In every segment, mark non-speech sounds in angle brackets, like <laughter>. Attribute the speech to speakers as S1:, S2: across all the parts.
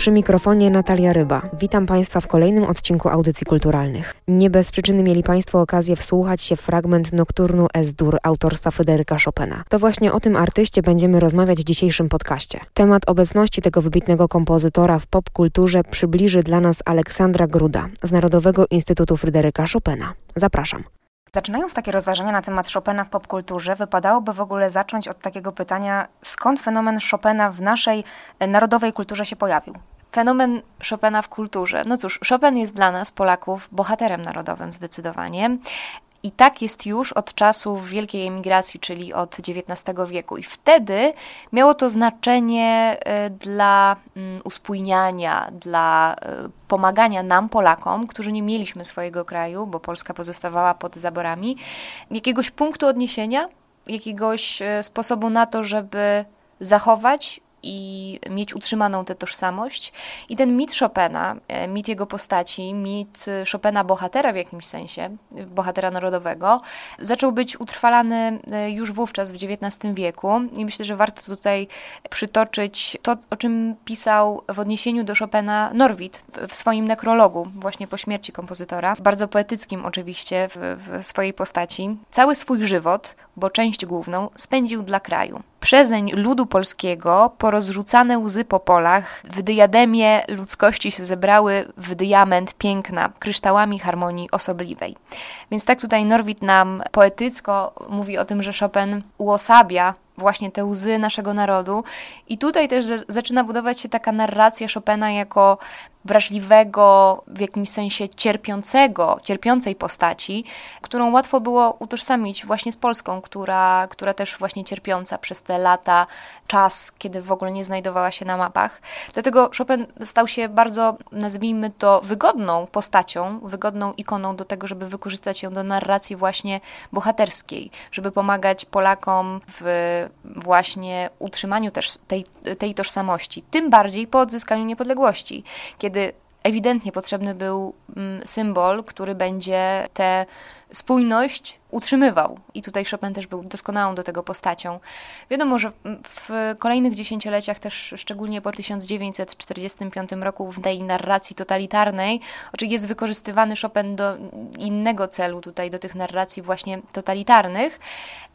S1: Przy mikrofonie Natalia Ryba. Witam Państwa w kolejnym odcinku Audycji Kulturalnych. Nie bez przyczyny mieli Państwo okazję wsłuchać się w fragment Nocturnu S-dur autorstwa Fryderyka Chopina. To właśnie o tym artyście będziemy rozmawiać w dzisiejszym podcaście. Temat obecności tego wybitnego kompozytora w popkulturze przybliży dla nas Aleksandra Gruda z Narodowego Instytutu Fryderyka Chopina. Zapraszam. Zaczynając takie rozważania na temat Chopina w popkulturze, wypadałoby w ogóle zacząć od takiego pytania, skąd fenomen Chopina w naszej e, narodowej kulturze się pojawił?
S2: Fenomen Chopina w kulturze. No cóż, Chopin jest dla nas, Polaków, bohaterem narodowym zdecydowanie. I tak jest już od czasów wielkiej emigracji, czyli od XIX wieku. I wtedy miało to znaczenie e, dla mm, uspójniania, dla e, pomagania nam, Polakom, którzy nie mieliśmy swojego kraju, bo Polska pozostawała pod zaborami, jakiegoś punktu odniesienia, jakiegoś e, sposobu na to, żeby zachować i mieć utrzymaną tę tożsamość. I ten mit Chopina, e, mit jego postaci, mit Chopina bohatera w jakimś sensie, bohatera narodowego, zaczął być utrwalany e, już wówczas w XIX wieku. I myślę, że warto tutaj przytoczyć to, o czym pisał w odniesieniu do Chopina Norwid w swoim nekrologu, właśnie po śmierci kompozytora, bardzo poetyckim oczywiście w, w swojej postaci. Cały swój żywot, bo część główną, spędził dla kraju. Przezeń ludu polskiego, porozrzucane łzy po polach, w diademie ludzkości się zebrały w diament piękna, kryształami harmonii osobliwej. Więc tak tutaj Norwid nam poetycko mówi o tym, że Chopin uosabia właśnie te łzy naszego narodu. I tutaj też zaczyna budować się taka narracja Chopina jako wrażliwego, w jakimś sensie cierpiącego, cierpiącej postaci, którą łatwo było utożsamić właśnie z Polską, która, która też właśnie cierpiąca przez te lata, czas, kiedy w ogóle nie znajdowała się na mapach. Dlatego Chopin stał się bardzo, nazwijmy to, wygodną postacią, wygodną ikoną do tego, żeby wykorzystać ją do narracji właśnie bohaterskiej, żeby pomagać Polakom w właśnie utrzymaniu też tej, tej tożsamości. Tym bardziej po odzyskaniu niepodległości, kiedy ewidentnie potrzebny był mm, symbol, który będzie tę spójność utrzymywał. I tutaj Chopin też był doskonałą do tego postacią. Wiadomo, że w kolejnych dziesięcioleciach, też szczególnie po 1945 roku, w tej narracji totalitarnej, oczywiście jest wykorzystywany Chopin do innego celu, tutaj do tych narracji właśnie totalitarnych,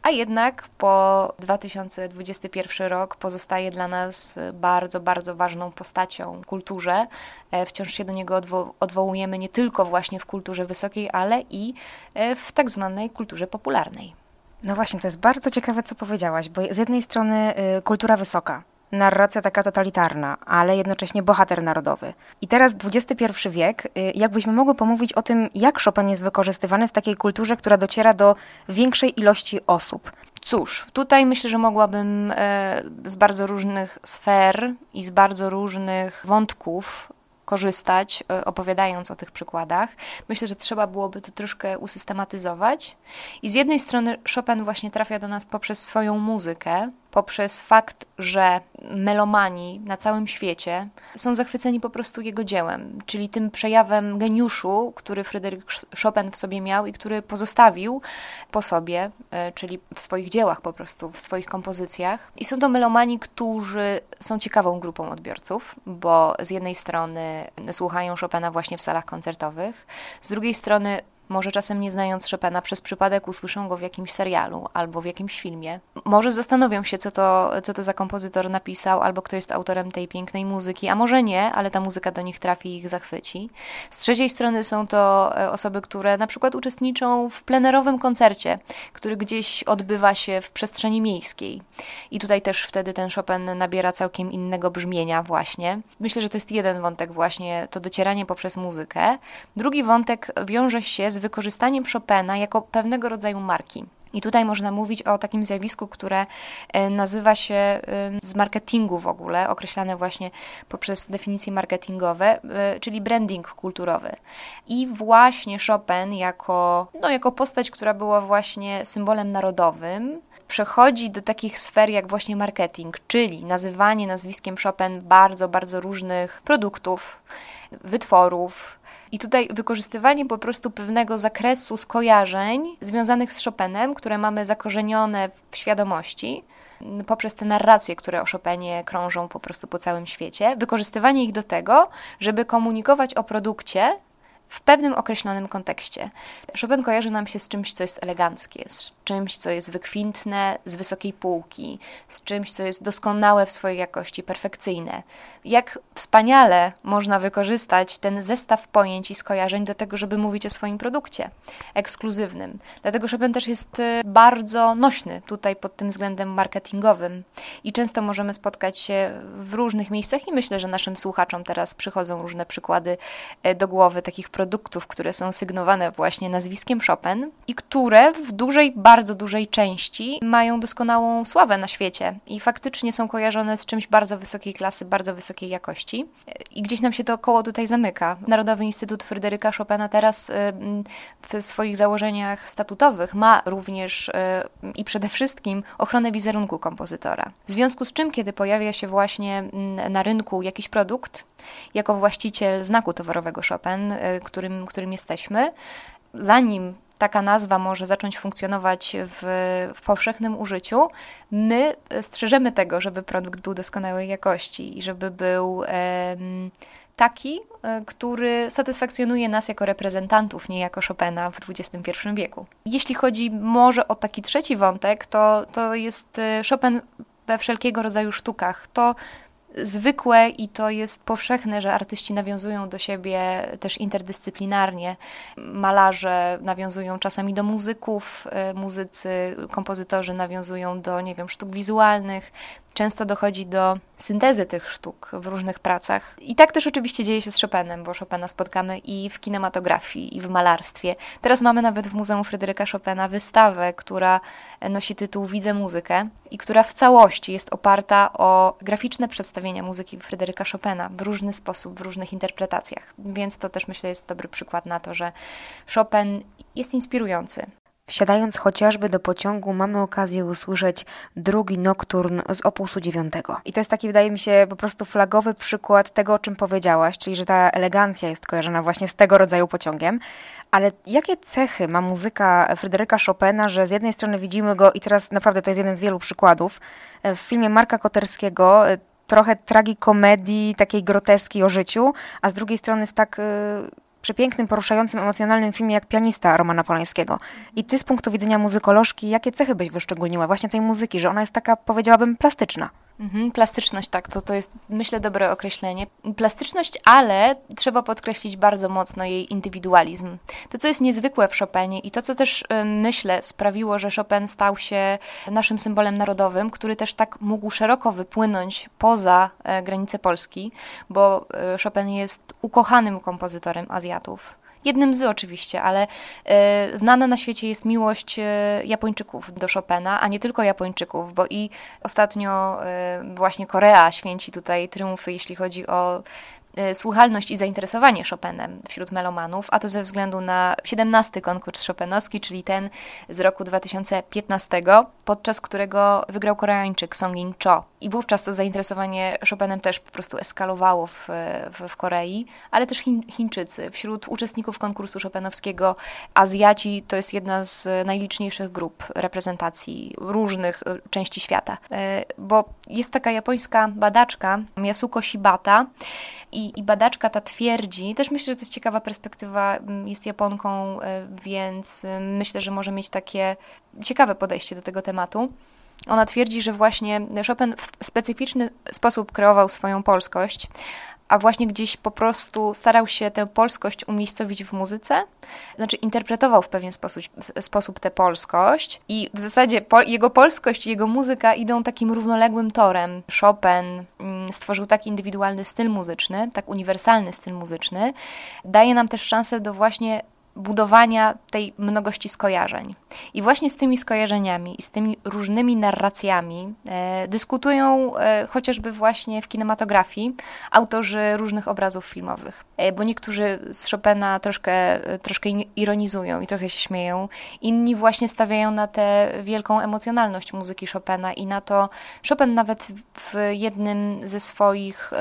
S2: a jednak po 2021 rok pozostaje dla nas bardzo, bardzo ważną postacią w kulturze. E, wciąż się do niego odwo odwołujemy nie tylko właśnie w kulturze wysokiej, ale i e, w tak zwanej kulturze kulturze popularnej.
S1: No właśnie, to jest bardzo ciekawe, co powiedziałaś, bo z jednej strony y, kultura wysoka, narracja taka totalitarna, ale jednocześnie bohater narodowy. I teraz XXI wiek, y, jakbyśmy mogły pomówić o tym, jak Chopin jest wykorzystywany w takiej kulturze, która dociera do większej ilości osób.
S2: Cóż, tutaj myślę, że mogłabym e, z bardzo różnych sfer i z bardzo różnych wątków korzystać, e, opowiadając o tych przykładach. Myślę, że trzeba byłoby to troszkę usystematyzować. I z jednej strony Chopin właśnie trafia do nas poprzez swoją muzykę, poprzez fakt, że melomani na całym świecie są zachwyceni po prostu jego dziełem, czyli tym przejawem geniuszu, który Fryderyk Chopin w sobie miał i który pozostawił po sobie, e, czyli w swoich dziełach po prostu, w swoich kompozycjach. I są to melomani, którzy są ciekawą grupą odbiorców, bo z jednej strony słuchają Chopina właśnie w salach koncertowych, z drugiej strony może czasem nie znając Chopina, przez przypadek usłyszą go w jakimś serialu albo w jakimś filmie. Może zastanowią się, co to, co to za kompozytor napisał, albo kto jest autorem tej pięknej muzyki, a może nie, ale ta muzyka do nich trafi i ich zachwyci. Z trzeciej strony są to e, osoby, które na przykład uczestniczą w plenerowym koncercie, który gdzieś odbywa się w przestrzeni miejskiej. I tutaj też wtedy ten Chopin nabiera całkiem innego brzmienia właśnie. Myślę, że to jest jeden wątek właśnie, to docieranie poprzez muzykę. Drugi wątek wiąże się z z wykorzystaniem Chopina jako pewnego rodzaju marki. I tutaj można mówić o takim zjawisku, które e, nazywa się z marketingu w ogóle, określane właśnie poprzez definicje marketingowe, e, czyli branding kulturowy. I właśnie Chopin jako, no, jako postać, która była właśnie symbolem narodowym, przechodzi do takich sfer jak właśnie marketing, czyli nazywanie nazwiskiem Chopin bardzo, bardzo różnych produktów, wytworów. I tutaj wykorzystywanie po prostu pewnego zakresu skojarzeń związanych z Chopinem, które mamy zakorzenione w świadomości, poprzez te narracje, które o Chopinie krążą po prostu po całym świecie, wykorzystywanie ich do tego, żeby komunikować o produkcie, w pewnym określonym kontekście. Chopin kojarzy nam się z czymś, co jest eleganckie, z czymś, co jest wykwintne, z wysokiej półki, z czymś, co jest doskonałe w swojej jakości, perfekcyjne. Jak wspaniale można wykorzystać ten zestaw pojęć i skojarzeń do tego, żeby mówić o swoim produkcie ekskluzywnym. Dlatego Chopin też jest y, bardzo nośny tutaj pod tym względem marketingowym i często możemy spotkać się w różnych miejscach i myślę, że naszym słuchaczom teraz przychodzą różne przykłady y, do głowy takich produktów, które są sygnowane właśnie nazwiskiem Chopin i które w dużej, bardzo dużej części mają doskonałą sławę na świecie i faktycznie są kojarzone z czymś bardzo wysokiej klasy, bardzo wysokiej jakości. I gdzieś nam się to koło tutaj zamyka. Narodowy Instytut Fryderyka Chopina teraz w swoich założeniach statutowych ma również i przede wszystkim ochronę wizerunku kompozytora. W związku z czym, kiedy pojawia się właśnie na rynku jakiś produkt, jako właściciel znaku towarowego Chopin, którym, którym jesteśmy, zanim taka nazwa może zacząć funkcjonować w, w, powszechnym użyciu, my strzeżemy tego, żeby produkt był doskonałej jakości i żeby był taki, e, który satysfakcjonuje nas jako reprezentantów, nie jako Chopina w XXI wieku. Jeśli chodzi może o taki trzeci wątek, to, to jest e, Chopin we wszelkiego rodzaju sztukach. To zwykłe i to jest powszechne, że artyści nawiązują do siebie też interdyscyplinarnie. Malarze nawiązują czasami do muzyków, e, muzycy, kompozytorzy nawiązują do, nie wiem, sztuk wizualnych, często dochodzi do syntezy tych sztuk w różnych pracach. I tak też oczywiście dzieje się z Chopinem, bo Chopina spotkamy i w kinematografii, i w malarstwie. Teraz mamy nawet w Muzeum Fryderyka Chopina wystawę, która nosi tytuł Widzę muzykę i która w całości jest oparta o graficzne przedstawienia muzyki Fryderyka Chopina w różny sposób, w różnych interpretacjach. Więc to też myślę jest dobry przykład na to, że Chopin jest inspirujący.
S1: Wsiadając chociażby do pociągu, mamy okazję usłyszeć drugi nokturn z opusu dziewiątego. I to jest taki, wydaje mi się, po prostu flagowy przykład tego, o czym powiedziałaś, czyli że ta elegancja jest kojarzona właśnie z tego rodzaju pociągiem. Ale jakie cechy ma muzyka Fryderyka Chopina, że z jednej strony widzimy go, i teraz naprawdę to jest jeden z wielu przykładów, w filmie Marka Koterskiego, trochę tragikomedii, takiej groteski o życiu, a z drugiej strony w tak y, przepięknym, poruszającym, emocjonalnym filmie jak Pianista Romana Polańskiego. I ty z punktu widzenia muzykolożki, jakie cechy byś wyszczególniła właśnie tej muzyki, że ona jest taka, powiedziałabym, plastyczna?
S2: Mhm, plastyczność, tak, to, to jest myślę dobre określenie. Plastyczność, ale trzeba podkreślić bardzo mocno jej indywidualizm. To, co jest niezwykłe w Chopinie i to, co też myślę sprawiło, że Chopin stał się naszym symbolem narodowym, który też tak mógł szeroko wypłynąć poza e, granice Polski, bo e, Chopin jest ukochanym kompozytorem Azjatów jednym z oczywiście, ale e, znana na świecie jest miłość e, Japończyków do Chopina, a nie tylko Japończyków, bo i ostatnio e, właśnie Korea święci tutaj triumfy, jeśli chodzi o słuchalność i zainteresowanie Chopinem wśród melomanów, a to ze względu na 17 konkurs Chopinowski, czyli ten z roku 2015, podczas którego wygrał Koreańczyk Songin Cho. I wówczas to zainteresowanie Chopinem też po prostu eskalowało w, w, w Korei, ale też Chiń, Chińczycy. Wśród uczestników konkursu Chopinowskiego Azjaci to jest jedna z najliczniejszych grup reprezentacji różnych e, części świata. E, bo jest taka japońska badaczka Yasuko Shibata i i, badaczka ta twierdzi, też myślę, że to jest ciekawa perspektywa, mm, jest Japonką, e, więc e, myślę, że może mieć takie ciekawe podejście do tego tematu. Ona twierdzi, że właśnie Chopin w specyficzny sposób kreował swoją polskość, a właśnie gdzieś po prostu starał się tę polskość umiejscowić w muzyce, znaczy interpretował w pewien sposób, sposób tę polskość i w zasadzie po, jego polskość i jego muzyka idą takim równoległym torem. Chopin mm, stworzył taki indywidualny styl muzyczny, tak uniwersalny styl muzyczny, daje nam też szansę do właśnie budowania tej mnogości skojarzeń. I właśnie z tymi skojarzeniami i z tymi różnymi narracjami e, dyskutują e, chociażby właśnie w kinematografii autorzy różnych obrazów filmowych. E, bo niektórzy z Chopina troszkę, e, troszkę ironizują i trochę się śmieją, inni właśnie stawiają na tę wielką emocjonalność muzyki Chopina i na to Chopin nawet w jednym ze swoich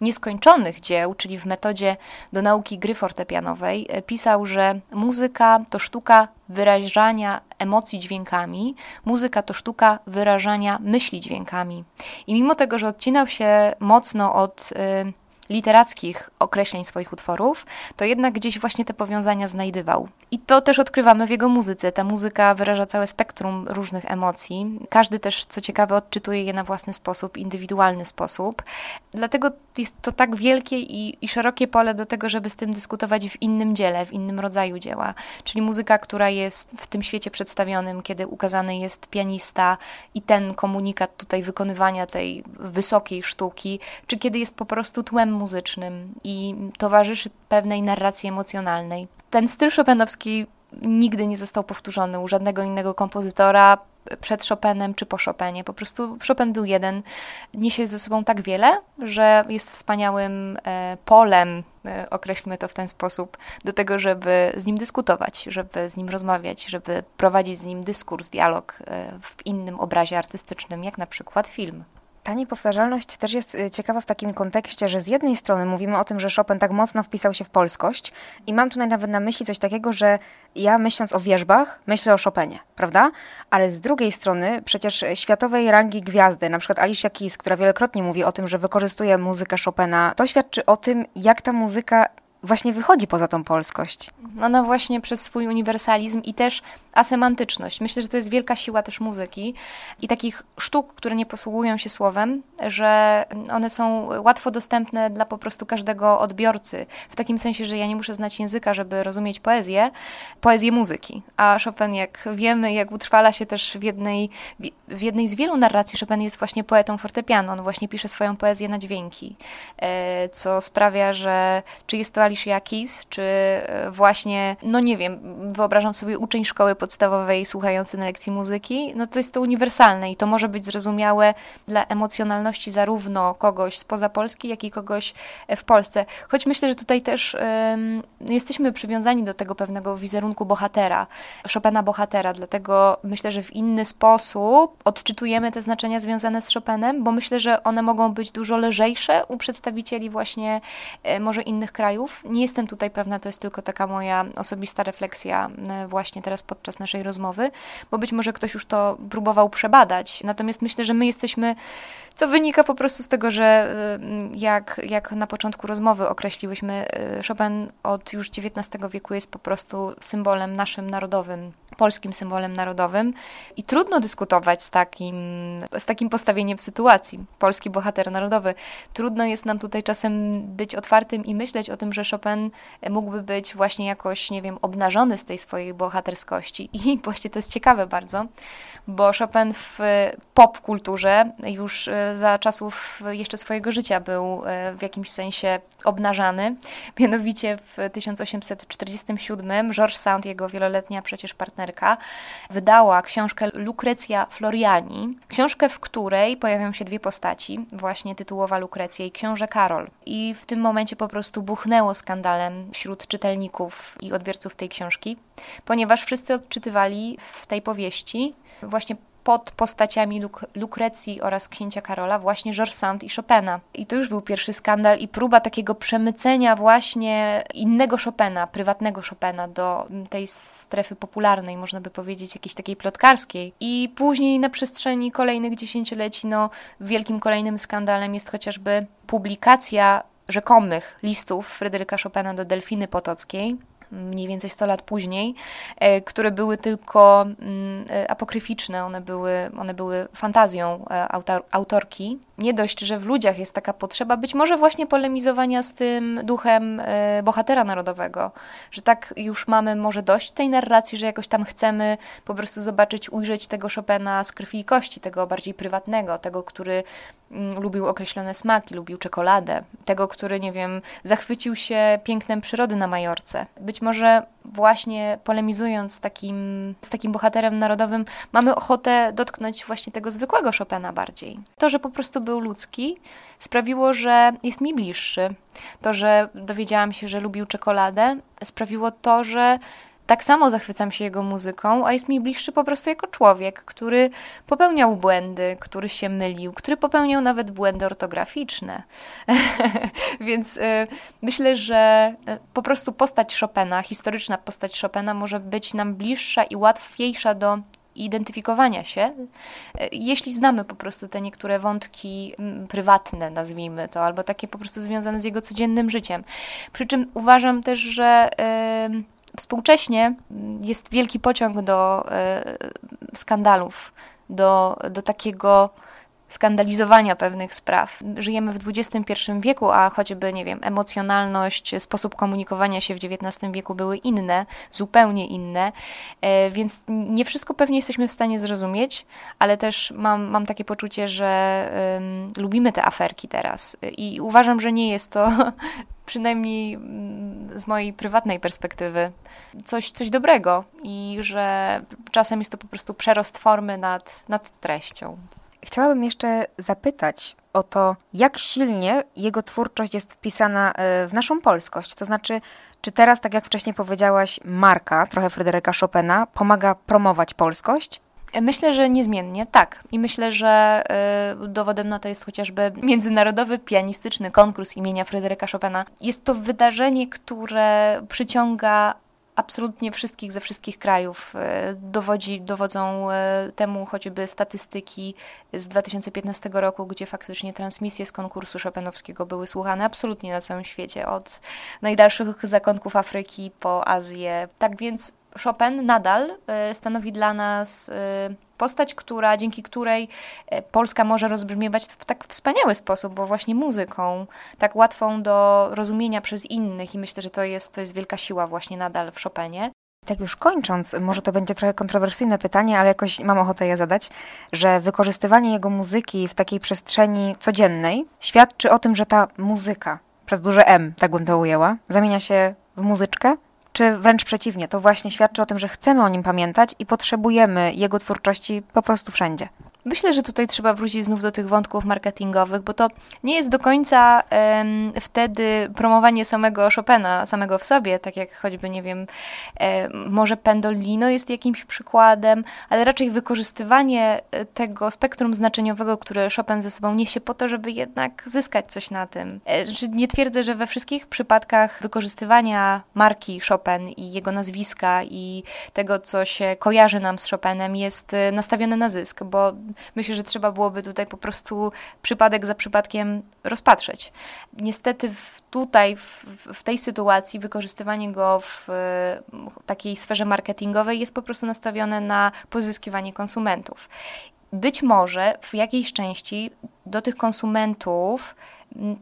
S2: nieskończonych dzieł, czyli w metodzie do nauki gry fortepianowej, e, pisał, że muzyka to sztuka wyrażania emocji dźwiękami, muzyka to sztuka wyrażania myśli dźwiękami. I mimo tego, że odcinał się mocno od y, literackich określeń swoich utworów, to jednak gdzieś właśnie te powiązania znajdywał. I to też odkrywamy w jego muzyce. Ta muzyka wyraża całe spektrum różnych emocji. Każdy też, co ciekawe, odczytuje je na własny sposób, indywidualny sposób. Dlatego jest to tak wielkie i, i szerokie pole do tego, żeby z tym dyskutować w innym dziele, w innym rodzaju dzieła. Czyli muzyka, która jest w tym świecie przedstawionym, kiedy ukazany jest pianista i ten komunikat tutaj wykonywania tej wysokiej sztuki, czy kiedy jest po prostu tłem muzycznym i towarzyszy pewnej narracji emocjonalnej. Ten styl Chopinowski nigdy nie został powtórzony u żadnego innego kompozytora przed Chopinem czy po Chopinie. Po prostu Chopin był jeden, niesie ze sobą tak wiele, że jest wspaniałym e, polem, e, określmy to w ten sposób, do tego, żeby z nim dyskutować, żeby z nim rozmawiać, żeby prowadzić z nim dyskurs, dialog e, w innym obrazie artystycznym, jak na przykład film.
S1: Ta niepowtarzalność też jest y, ciekawa w takim kontekście, że z jednej strony mówimy o tym, że Chopin tak mocno wpisał się w polskość i mam tutaj nawet na myśli coś takiego, że ja myśląc o wierzbach, myślę o Chopinie, prawda? Ale z drugiej strony przecież światowej rangi gwiazdy, na przykład Alicia Keys, która wielokrotnie mówi o tym, że wykorzystuje muzykę Chopina, to świadczy o tym, jak ta muzyka właśnie wychodzi poza tą polskość.
S2: Ona właśnie przez swój uniwersalizm i też asemantyczność. Myślę, że to jest wielka siła też muzyki i takich sztuk, które nie posługują się słowem, że one są łatwo dostępne dla po prostu każdego odbiorcy. W takim sensie, że ja nie muszę znać języka, żeby rozumieć poezję, poezję muzyki. A Chopin, jak wiemy, jak utrwala się też w jednej, w jednej z wielu narracji, Chopin jest właśnie poetą fortepianu. On właśnie pisze swoją poezję na dźwięki, e, co sprawia, że czy jest to Keys, czy e, właśnie, no nie wiem, wyobrażam sobie uczeń szkoły podstawowej słuchający na lekcji muzyki, no to jest to uniwersalne i to może być zrozumiałe dla emocjonalności zarówno kogoś spoza Polski, jak i kogoś e, w Polsce. Choć myślę, że tutaj też um, jesteśmy przywiązani do tego pewnego wizerunku bohatera, Chopina bohatera, dlatego myślę, że w inny sposób odczytujemy te znaczenia związane z Chopinem, bo myślę, że one mogą być dużo lżejsze u przedstawicieli właśnie e, może innych krajów. Nie jestem tutaj pewna, to jest tylko taka moja osobista refleksja e, właśnie teraz podczas naszej rozmowy, bo być może ktoś już to próbował przebadać. Natomiast myślę, że my jesteśmy, co wynika po prostu z tego, że y, jak, jak na początku rozmowy określiłyśmy, y, Chopin od już XIX wieku jest po prostu symbolem naszym narodowym, polskim symbolem narodowym i trudno dyskutować z takim, z takim postawieniem sytuacji. Polski bohater narodowy. Trudno jest nam tutaj czasem być otwartym i myśleć o tym, że Chopin mógłby być właśnie jakoś, nie wiem, obnażony z tej swojej bohaterskości. I właśnie to jest ciekawe bardzo, bo Chopin w pop kulturze już e, za czasów jeszcze swojego życia był e, w jakimś sensie obnażany. Mianowicie w 1847 George Sand, jego wieloletnia przecież partnerka, wydała książkę Lukrecja Floriani, książkę, w której pojawią się dwie postaci, właśnie tytułowa Lukrecja i książę Karol. I w tym momencie po prostu buchnęło skandalem wśród czytelników i odbiorców tej książki, ponieważ wszyscy odczytywali w tej powieści właśnie pod postaciami Luk Lukrecji oraz księcia Karola właśnie George Sand i Chopina. I to już był pierwszy skandal i próba takiego przemycenia właśnie innego Chopina, prywatnego Chopina do tej strefy popularnej, można by powiedzieć, jakiejś takiej plotkarskiej. I później na przestrzeni kolejnych dziesięcioleci, no wielkim kolejnym skandalem jest chociażby publikacja rzekomych listów Fryderyka Chopina do Delfiny Potockiej, mniej więcej 100 lat później, e, które były tylko mm, e, apokryficzne, one były, one były fantazją e, autor, autorki. Nie dość, że w ludziach jest taka potrzeba, być może właśnie polemizowania z tym duchem bohatera narodowego, że tak już mamy może dość tej narracji, że jakoś tam chcemy po prostu zobaczyć, ujrzeć tego Chopina z krwi i kości, tego bardziej prywatnego, tego, który mm, lubił określone smaki, lubił czekoladę, tego, który, nie wiem, zachwycił się pięknem przyrody na Majorce. Być być może właśnie polemizując z takim, z takim bohaterem narodowym, mamy ochotę dotknąć właśnie tego zwykłego Chopina bardziej. To, że po prostu był ludzki, sprawiło, że jest mi bliższy. To, że dowiedziałam się, że lubił czekoladę, sprawiło to, że tak samo zachwycam się jego muzyką, a jest mi bliższy po prostu jako człowiek, który popełniał błędy, który się mylił, który popełniał nawet błędy ortograficzne. <laughs> Więc y, myślę, że y, po prostu postać Chopina, historyczna postać Chopina może być nam bliższa i łatwiejsza do identyfikowania się, y, jeśli znamy po prostu te niektóre wątki prywatne, nazwijmy to, albo takie po prostu związane z jego codziennym życiem. Przy czym uważam też, że Współcześnie jest wielki pociąg do e, skandalów, do, do takiego skandalizowania pewnych spraw. Żyjemy w XXI wieku, a choćby, nie wiem, emocjonalność, sposób komunikowania się w XIX wieku były inne, zupełnie inne, e, więc nie wszystko pewnie jesteśmy w stanie zrozumieć, ale też mam, mam takie poczucie, że um, lubimy te aferki teraz i uważam, że nie jest to <laughs> przynajmniej mm, z mojej prywatnej perspektywy, coś, coś dobrego i że czasem jest to po prostu przerost formy nad, nad treścią.
S1: Chciałabym jeszcze zapytać o to, jak silnie jego twórczość jest wpisana e, w naszą polskość. To znaczy, czy teraz, tak jak wcześniej powiedziałaś, marka, trochę Fryderyka Chopina, pomaga promować polskość?
S2: Myślę, że niezmiennie, tak. I myślę, że y, dowodem na to jest chociażby Międzynarodowy Pianistyczny Konkurs imienia Fryderyka Chopina. Jest to wydarzenie, które przyciąga absolutnie wszystkich ze wszystkich krajów. Y, dowodzi, dowodzą y, temu choćby statystyki z 2015 roku, gdzie faktycznie transmisje z konkursu Chopinowskiego były słuchane absolutnie na całym świecie, od najdalszych zakątków Afryki po Azję. Tak więc Chopin nadal e, stanowi dla nas e, postać, która, dzięki której e, Polska może rozbrzmiewać w tak wspaniały sposób, bo właśnie muzyką, tak łatwą do rozumienia przez innych i myślę, że to jest, to jest wielka siła właśnie nadal w Chopinie.
S1: Tak już kończąc, może to będzie trochę kontrowersyjne pytanie, ale jakoś mam ochotę je zadać, że wykorzystywanie jego muzyki w takiej przestrzeni codziennej świadczy o tym, że ta muzyka, przez duże M, tak bym to ujęła, zamienia się w muzyczkę, czy wręcz przeciwnie, to właśnie świadczy o tym, że chcemy o nim pamiętać i potrzebujemy jego twórczości po prostu wszędzie.
S2: Myślę, że tutaj trzeba wrócić znów do tych wątków marketingowych, bo to nie jest do końca um, wtedy promowanie samego Chopina, samego w sobie, tak jak choćby, nie wiem, um, może Pendolino jest jakimś przykładem, ale raczej wykorzystywanie e, tego spektrum znaczeniowego, które Chopin ze sobą niesie po to, żeby jednak zyskać coś na tym. E, nie twierdzę, że we wszystkich przypadkach wykorzystywania marki Chopin i jego nazwiska i tego, co się kojarzy nam z Chopinem jest e, nastawione na zysk, bo myślę, że trzeba byłoby tutaj po prostu przypadek za przypadkiem rozpatrzeć. Niestety w, tutaj, w, w tej sytuacji, wykorzystywanie go w, w takiej sferze marketingowej jest po prostu nastawione na pozyskiwanie konsumentów. Być może w jakiejś części do tych konsumentów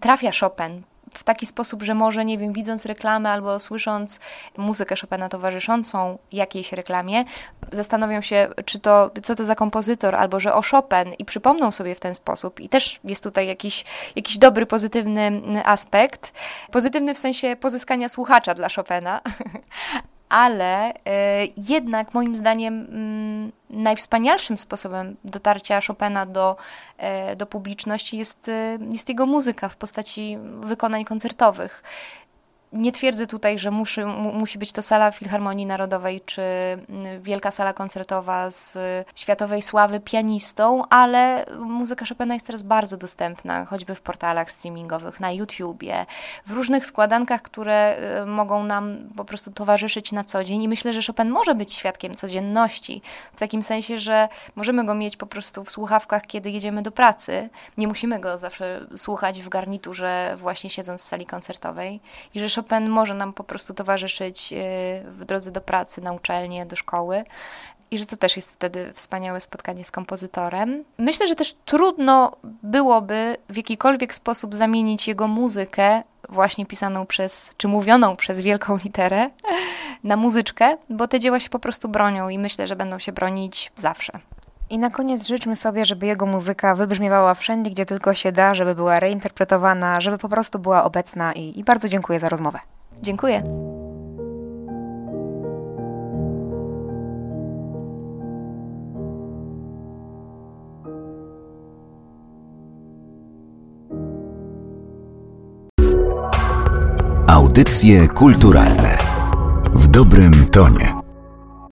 S2: trafia Chopin w taki sposób, że może, nie wiem, widząc reklamę albo słysząc muzykę Chopina towarzyszącą jakiejś reklamie, zastanowią się, czy to, co to za kompozytor, albo że o Chopin i przypomną sobie w ten sposób. I też jest tutaj jakiś, jakiś dobry, pozytywny aspekt. Pozytywny w sensie pozyskania słuchacza dla Chopina, <laughs> ale y, jednak moim zdaniem y, najwspanialszym sposobem dotarcia Chopina do, y, do publiczności jest, jest jego muzyka w postaci wykonań koncertowych nie twierdzę tutaj, że musi, być to sala Filharmonii Narodowej czy mm, wielka sala koncertowa z światowej sławy pianistą, ale muzyka Chopina jest teraz bardzo dostępna, choćby w portalach streamingowych, na YouTubie, w różnych składankach, które y, mogą nam po prostu towarzyszyć na co dzień. I myślę, że Chopin może być świadkiem codzienności, w takim sensie, że możemy go mieć po prostu w słuchawkach, kiedy jedziemy do pracy, nie musimy go zawsze słuchać w garniturze właśnie siedząc w sali koncertowej. I że Chopin może nam po prostu towarzyszyć y, w drodze do pracy, na uczelnię, do szkoły i że to też jest wtedy wspaniałe spotkanie z kompozytorem. Myślę, że też trudno byłoby w jakikolwiek sposób zamienić jego muzykę, właśnie pisaną przez, czy mówioną przez wielką literę, na muzyczkę, bo te dzieła się po prostu bronią i myślę, że będą się bronić zawsze.
S1: I na koniec życzmy sobie, żeby jego muzyka wybrzmiewała wszędzie, gdzie tylko się da, żeby była reinterpretowana, żeby po prostu była obecna i, i bardzo dziękuję za rozmowę.
S2: Dziękuję.
S3: Audycje kulturalne w dobrym tonie.